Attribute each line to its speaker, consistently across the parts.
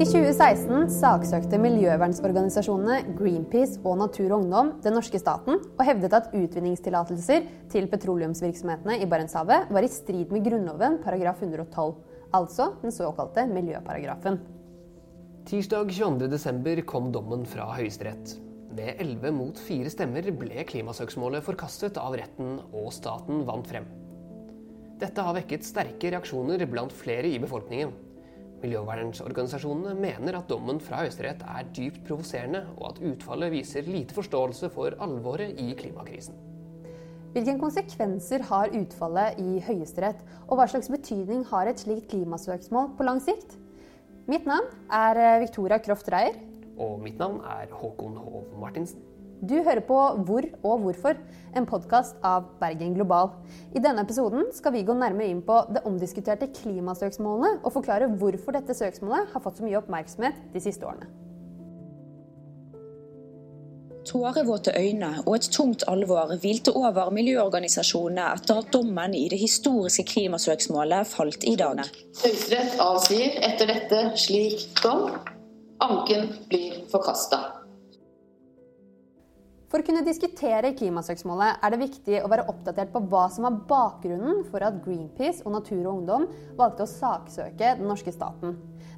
Speaker 1: I 2016 saksøkte miljøvernsorganisasjonene Greenpeace og Natur og Ungdom den norske staten og hevdet at utvinningstillatelser til petroleumsvirksomhetene i Barentshavet var i strid med Grunnloven paragraf 112, altså den såkalte miljøparagrafen.
Speaker 2: Tirsdag 22.12 kom dommen fra Høyesterett. Med 11 mot 4 stemmer ble klimasøksmålet forkastet av retten, og staten vant frem. Dette har vekket sterke reaksjoner blant flere i befolkningen. Miljøvernsorganisasjonene mener at dommen fra Høyesterett er dypt provoserende, og at utfallet viser lite forståelse for alvoret i klimakrisen.
Speaker 1: Hvilke konsekvenser har utfallet i Høyesterett, og hva slags betydning har et slikt klimasøksmål på lang sikt? Mitt navn er Victoria Kroft Reier.
Speaker 2: Og mitt navn er Håkon Hov Martinsen.
Speaker 1: Du hører på Hvor og hvorfor, en podkast av Bergen Global. I denne episoden skal vi gå nærmere inn på det omdiskuterte klimasøksmålene, og forklare hvorfor dette søksmålet har fått så mye oppmerksomhet de siste årene.
Speaker 3: Tårevåte øyne og et tungt alvor hvilte over miljøorganisasjonene etter at dommen i det historiske klimasøksmålet falt i dag.
Speaker 4: Høyesterett avsier etter dette slik dom. Anken blir forkasta.
Speaker 1: For å kunne diskutere klimasøksmålet er det viktig å være oppdatert på hva som var bakgrunnen for at Greenpeace og Natur og Ungdom valgte å saksøke den norske staten.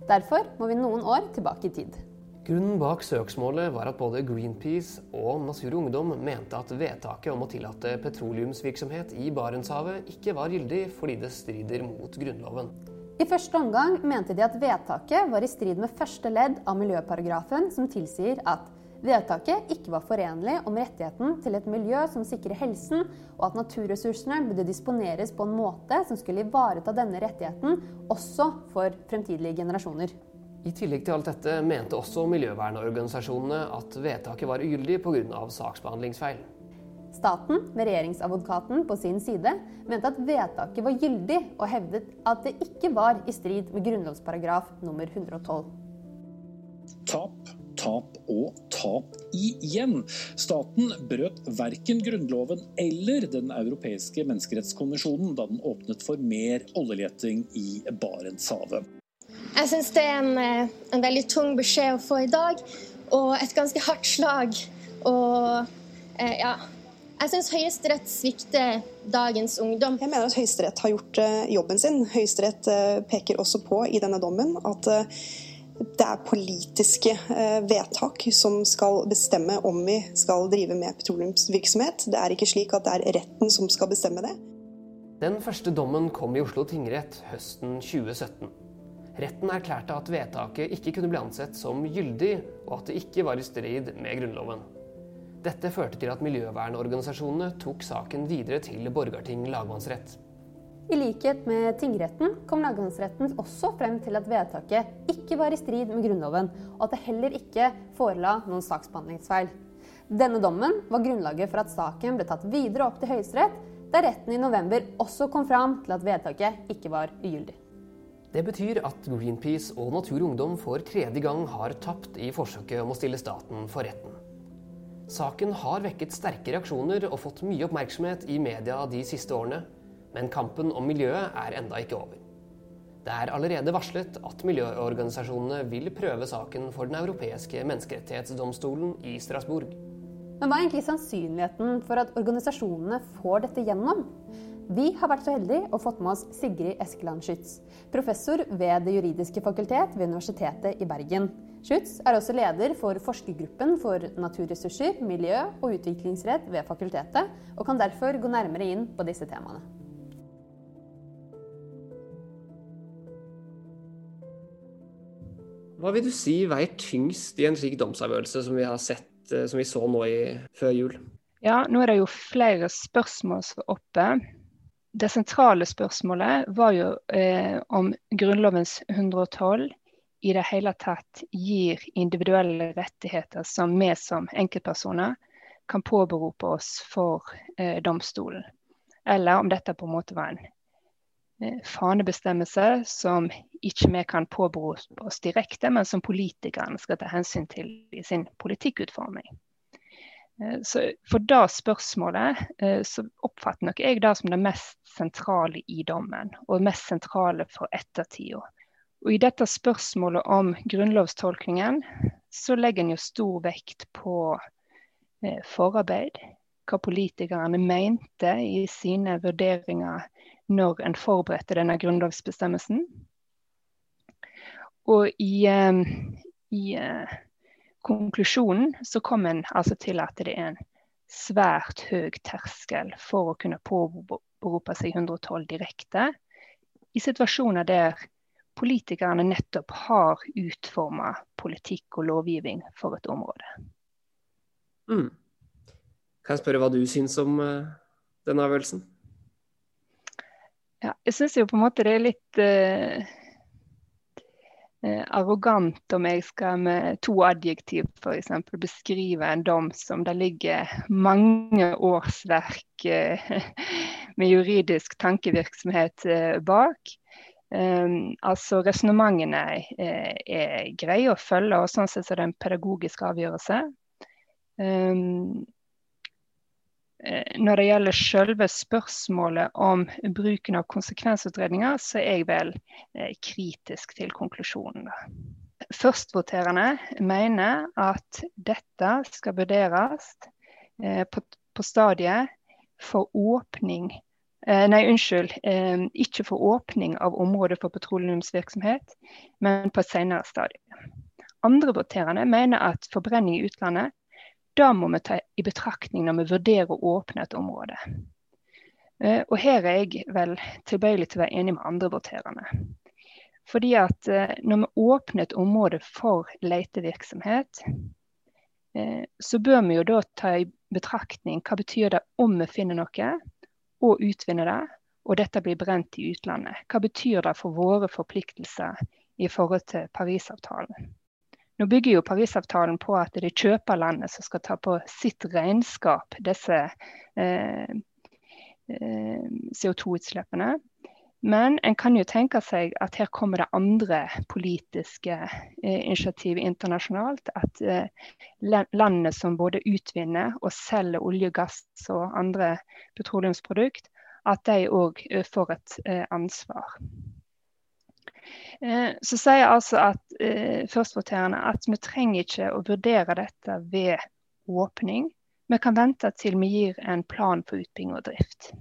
Speaker 1: Derfor må vi noen år tilbake i tid.
Speaker 2: Grunnen bak søksmålet var at både Greenpeace og Natur og Ungdom mente at vedtaket om å tillate petroleumsvirksomhet i Barentshavet ikke var gyldig fordi det strider mot Grunnloven.
Speaker 1: I første omgang mente de at vedtaket var i strid med første ledd av miljøparagrafen, som tilsier at Vedtaket ikke var forenlig om rettigheten til et miljø som sikrer helsen, og at naturressursene burde disponeres på en måte som skulle ivareta denne rettigheten også for fremtidige generasjoner.
Speaker 2: I tillegg til alt dette mente også miljøvernorganisasjonene at vedtaket var ugyldig pga. saksbehandlingsfeil.
Speaker 1: Staten, med regjeringsadvokaten på sin side, mente at vedtaket var gyldig, og hevdet at det ikke var i strid med grunnlovsparagraf nummer 112.
Speaker 5: Tap tap og tap igjen. Staten brøt verken Grunnloven eller Den europeiske menneskerettskonvensjonen da den åpnet for mer oljeleting i Barentshavet.
Speaker 6: Jeg syns det er en, eh, en, veldig tung beskjed å få i dag, og et ganske hardt slag. Og eh, ja Jeg syns Høyesterett svikter dagens ungdom.
Speaker 7: Jeg mener at Høyesterett har gjort eh, jobben sin. Høyesterett eh, peker også på i denne dommen at det er politiske eh, vedtak som skal bestemme om vi skal drive med petroleumsvirksomhet. Det er ikke slik at det er retten som skal bestemme det.
Speaker 2: Den første dommen kom i Oslo tingrett høsten 2017. Retten erklærte at vedtaket ikke kunne bli ansett som gyldig, og at det ikke var i strid med Grunnloven. Dette førte til at miljøvernorganisasjonene tok saken videre til Borgarting lagmannsrett.
Speaker 1: I likhet med tingretten kom lagmannsretten også frem til at vedtaket ikke var i strid med Grunnloven, og at det heller ikke forela noen saksbehandlingsfeil. Denne dommen var grunnlaget for at saken ble tatt videre opp til Høyesterett, der retten i november også kom fram til at vedtaket ikke var ugyldig.
Speaker 2: Det betyr at Greenpeace og Natur og Ungdom for tredje gang har tapt i forsøket om å stille staten for retten. Saken har vekket sterke reaksjoner og fått mye oppmerksomhet i media de siste årene. Men kampen om miljøet er enda ikke over. Det er allerede varslet at miljøorganisasjonene vil prøve saken for Den europeiske menneskerettighetsdomstolen i Strasbourg.
Speaker 1: Men hva er egentlig sannsynligheten for at organisasjonene får dette gjennom? Vi har vært så heldige og fått med oss Sigrid Eskeland Schütz, professor ved Det juridiske fakultet ved Universitetet i Bergen. Schütz er også leder for forskergruppen for naturressurser, miljø og utviklingsrett ved fakultetet, og kan derfor gå nærmere inn på disse temaene.
Speaker 2: Hva vil du si veier tyngst i en slik domsavgjørelse som vi har sett, eh, som vi så nå i, før jul?
Speaker 8: Ja, nå er det jo flere spørsmål som er oppe. Det sentrale spørsmålet var jo eh, om Grunnlovens 112 i det hele tatt gir individuelle rettigheter som vi som enkeltpersoner kan påberope oss for eh, domstolen. Eller om dette på en måte var en Eh, fanebestemmelse som ikke vi kan påberope oss direkte, men som politikerne skal ta hensyn til i sin politikkutforming. Eh, så For det spørsmålet eh, så oppfatter nok jeg det som det mest sentrale i dommen, og mest sentrale for ettertida. Og I dette spørsmålet om grunnlovstolkningen så legger en jo stor vekt på forarbeid. Hva politikerne mente i sine vurderinger når en forberedte denne grunnlovsbestemmelsen. Og i, eh, i eh, konklusjonen så kom en altså til at det er en svært høy terskel for å kunne påberope seg 112 direkte i situasjoner der politikerne nettopp har utforma politikk og lovgivning for et område.
Speaker 2: Mm. Kan jeg spørre hva du syns om uh, denne avgjørelsen?
Speaker 8: Ja, jeg syns jo på en måte det er litt uh, uh, arrogant om jeg skal med to adjektiv f.eks. beskrive en dom som det ligger mange årsverk med juridisk tankevirksomhet bak. Um, altså Resonnementene er, er, greie å følge, og sånn sett så er det en pedagogisk avgjørelse. Um, når det gjelder selve spørsmålet om bruken av konsekvensutredninger, så er jeg vel eh, kritisk til konklusjonen. Førstvoterende mener at dette skal vurderes eh, på, på stadiet for åpning Eh, nei, unnskyld. Eh, ikke for åpning av området for petroleumsvirksomhet, men på et senere stadium. Andre voterende mener at forbrenning i utlandet da må vi ta i betraktning når vi vurderer å åpne et område. Eh, og her er jeg vel tilbøyelig til å være enig med andre voterende. Fordi at når vi åpner et område for letevirksomhet, så bør vi jo da ta i betraktning hva betyr det om vi finner noe, og utvinner det, og dette blir brent i utlandet. Hva betyr det for våre forpliktelser i forhold til Parisavtalen? Nå bygger jo Parisavtalen på at det er kjøperlandet som skal ta på sitt regnskap disse eh, eh, CO2-utslippene. Men en kan jo tenke seg at her kommer det andre politiske eh, initiativ internasjonalt. At eh, landene som både utvinner og selger olje, gass og andre petroleumsprodukt, at de òg eh, får et eh, ansvar. Eh, så sier altså at eh, førstvoterende at vi trenger ikke å vurdere dette ved åpning. Vi kan vente til vi gir en plan for utbygging og drift.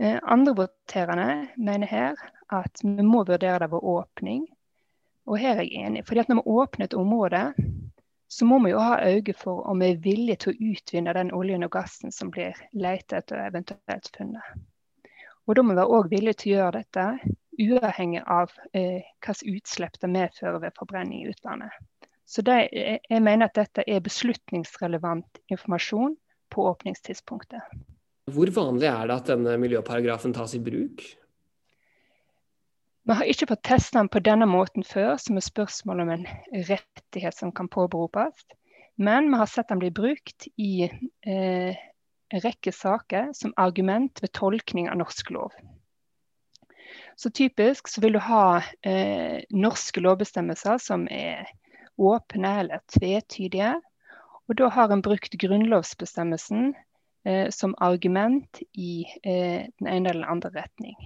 Speaker 8: Eh, andre voterende mener her at vi må vurdere det ved åpning. Og her er jeg enig. Fordi at når vi åpner et område, så må vi jo ha øye for om vi er villige til å utvinne den oljen og gassen som blir lett etter og eventuelt funnet. Og da må vi òg villige til å gjøre dette uavhengig av eh, hvilke utslipp det medfører ved forbrenning i utlandet. Så det, jeg mener at dette er beslutningsrelevant informasjon på åpningstidspunktet.
Speaker 2: Hvor vanlig er det at denne miljøparagrafen tas i bruk?
Speaker 8: Vi har ikke fått testa den på denne måten før, som er spørsmål om en rettighet som kan påberopes. Men vi har sett den bli brukt i eh, en rekke saker som argument ved tolkning av norsk lov. Så typisk så vil du ha eh, norske lovbestemmelser som er åpne eller tvetydige. Og da har en brukt grunnlovsbestemmelsen eh, som argument i eh, den ene eller den andre retning.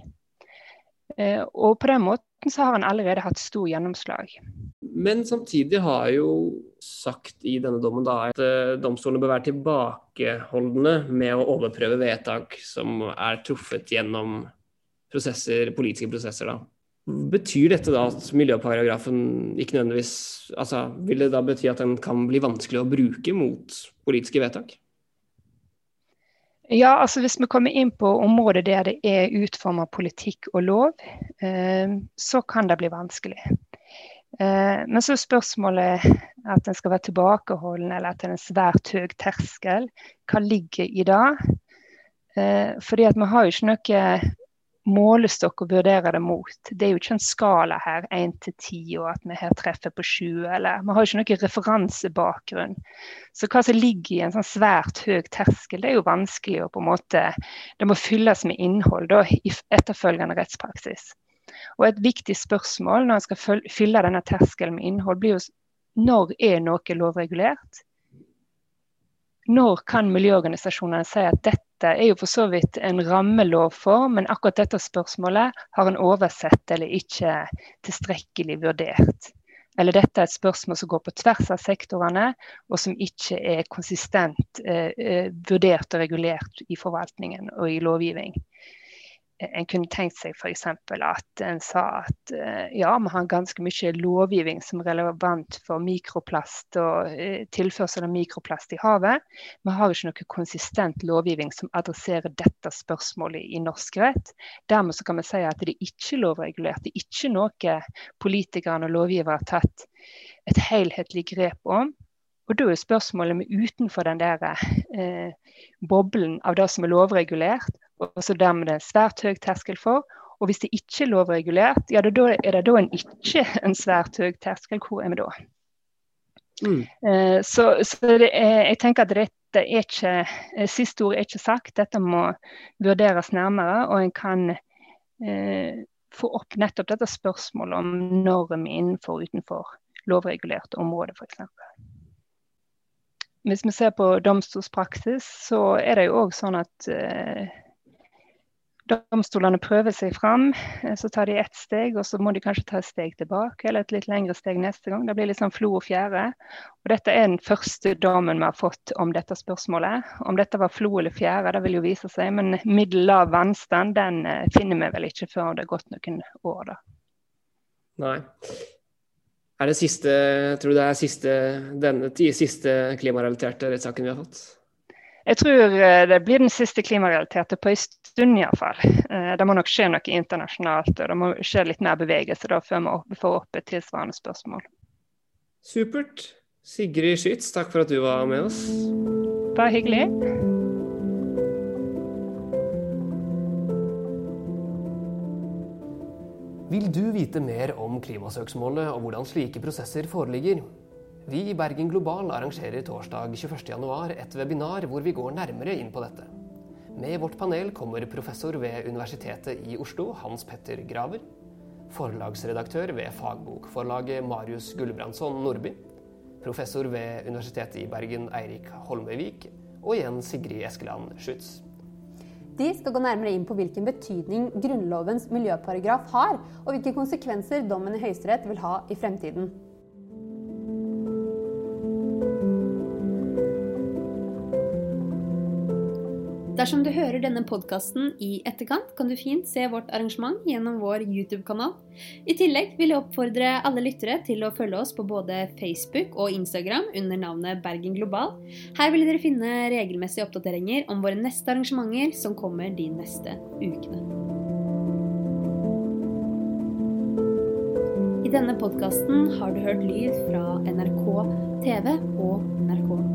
Speaker 8: Eh, og på den måten så har han allerede hatt stor gjennomslag.
Speaker 2: Men samtidig har jo sagt i denne dommen da, at uh, domstolene bør være tilbakeholdne med å overprøve vedtak som er truffet gjennom prosesser, politiske prosesser. da. Betyr dette da at miljøparagrafen ikke nødvendigvis altså Vil det da bety at den kan bli vanskelig å bruke mot politiske vedtak?
Speaker 8: Ja, altså Hvis vi kommer inn på områder der det er utformet politikk og lov, eh, så kan det bli vanskelig. Eh, men så er spørsmålet at en skal være tilbakeholden, eller at det er en svært høy terskel. Hva ligger i det? Eh, fordi at vi har jo ikke noe målestokk å vurdere det mot. Det er jo ikke en skala her, 1 til 10, og at vi her treffer på 20. Eller, vi har jo ikke noen referansebakgrunn. Så hva som ligger i en sånn svært høy terskel, det er jo vanskelig å på en måte Det må fylles med innhold da, i etterfølgende rettspraksis. Og et viktig spørsmål når en skal fylle denne terskelen med innhold, blir jo når er noe lovregulert? Når kan miljøorganisasjonene si at dette dette er jo for så vidt en rammelov for, men akkurat dette spørsmålet har en oversett eller ikke tilstrekkelig vurdert. Eller dette er et spørsmål som går på tvers av sektorene, og som ikke er konsistent eh, eh vurdert og regulert i forvaltningen og i lovgivning en kunne tenkt seg f.eks. at en sa at eh, ja, vi har ganske mye lovgivning som er relevant for mikroplast og eh, tilførsel av mikroplast i havet. Vi har ikke noe konsistent lovgivning som adresserer dette spørsmålet i norsk rett. Dermed kan vi si at det er ikke lovregulert. Det er ikke noe politikerne og lovgivere har tatt et helhetlig grep om. Og da er spørsmålet med utenfor den der eh, boblen av det som er lovregulert, og så dermed det er svært høy terskel for. Og hvis det ikke er lovregulert, ja, da er det da en ikke en svært høy terskel. Hvor er vi da? Mm. Eh, så, så er, jeg tenker at dette er ikke eh, Siste ord er ikke sagt. Dette må vurderes nærmere. Og en kan eh, få opp nettopp dette spørsmålet om norm innenfor og utenfor lovregulerte områder, f.eks. Hvis vi ser på domstolspraksis, så er det jo òg sånn at eh, domstolene prøver seg fram. Eh, så tar de ett steg, og så må de kanskje ta et steg tilbake, eller et litt lengre steg neste gang. Det blir litt sånn flo og fjære. Og dette er den første dommen vi har fått om dette spørsmålet. Om dette var flo eller fjære, det vil jo vise seg, men middel lav vannstand den eh, finner vi vel ikke før det har gått noen år, da.
Speaker 2: Nei. Er det siste, tror du det er siste, denne siste klimarelaterte rettssaken vi har fått?
Speaker 8: Jeg tror eh, det blir den siste klimarealiteten på en stund iallfall. Eh, det må nok skje noe internasjonalt, og det må skje litt mer bevegelse da før vi får opp et tilsvarende spørsmål.
Speaker 2: Supert. Sigrid Skyts, takk for at du var med oss.
Speaker 8: Bare hyggelig.
Speaker 2: Vil du vite mer om klimasøksmålet og hvordan slike prosesser foreligger? Vi i Bergen Global arrangerer torsdag 21.1 et webinar hvor vi går nærmere inn på dette. Med vårt panel kommer professor ved Universitetet i Oslo, Hans Petter Graver. Forlagsredaktør ved fagbokforlaget Marius Gulbrandsson Nordby. Professor ved Universitetet i Bergen, Eirik Holmøyvik. Og igjen Sigrid Eskeland Schutz.
Speaker 1: De skal gå nærmere inn på hvilken betydning Grunnlovens miljøparagraf har, og hvilke konsekvenser dommen i Høyesterett vil ha i fremtiden. Dersom du hører denne podkasten i etterkant, kan du fint se vårt arrangement gjennom vår YouTube-kanal. I tillegg vil jeg oppfordre alle lyttere til å følge oss på både Facebook og Instagram under navnet Bergen Global. Her vil dere finne regelmessige oppdateringer om våre neste arrangementer som kommer de neste ukene. I denne podkasten har du hørt lyd fra NRK TV og NRK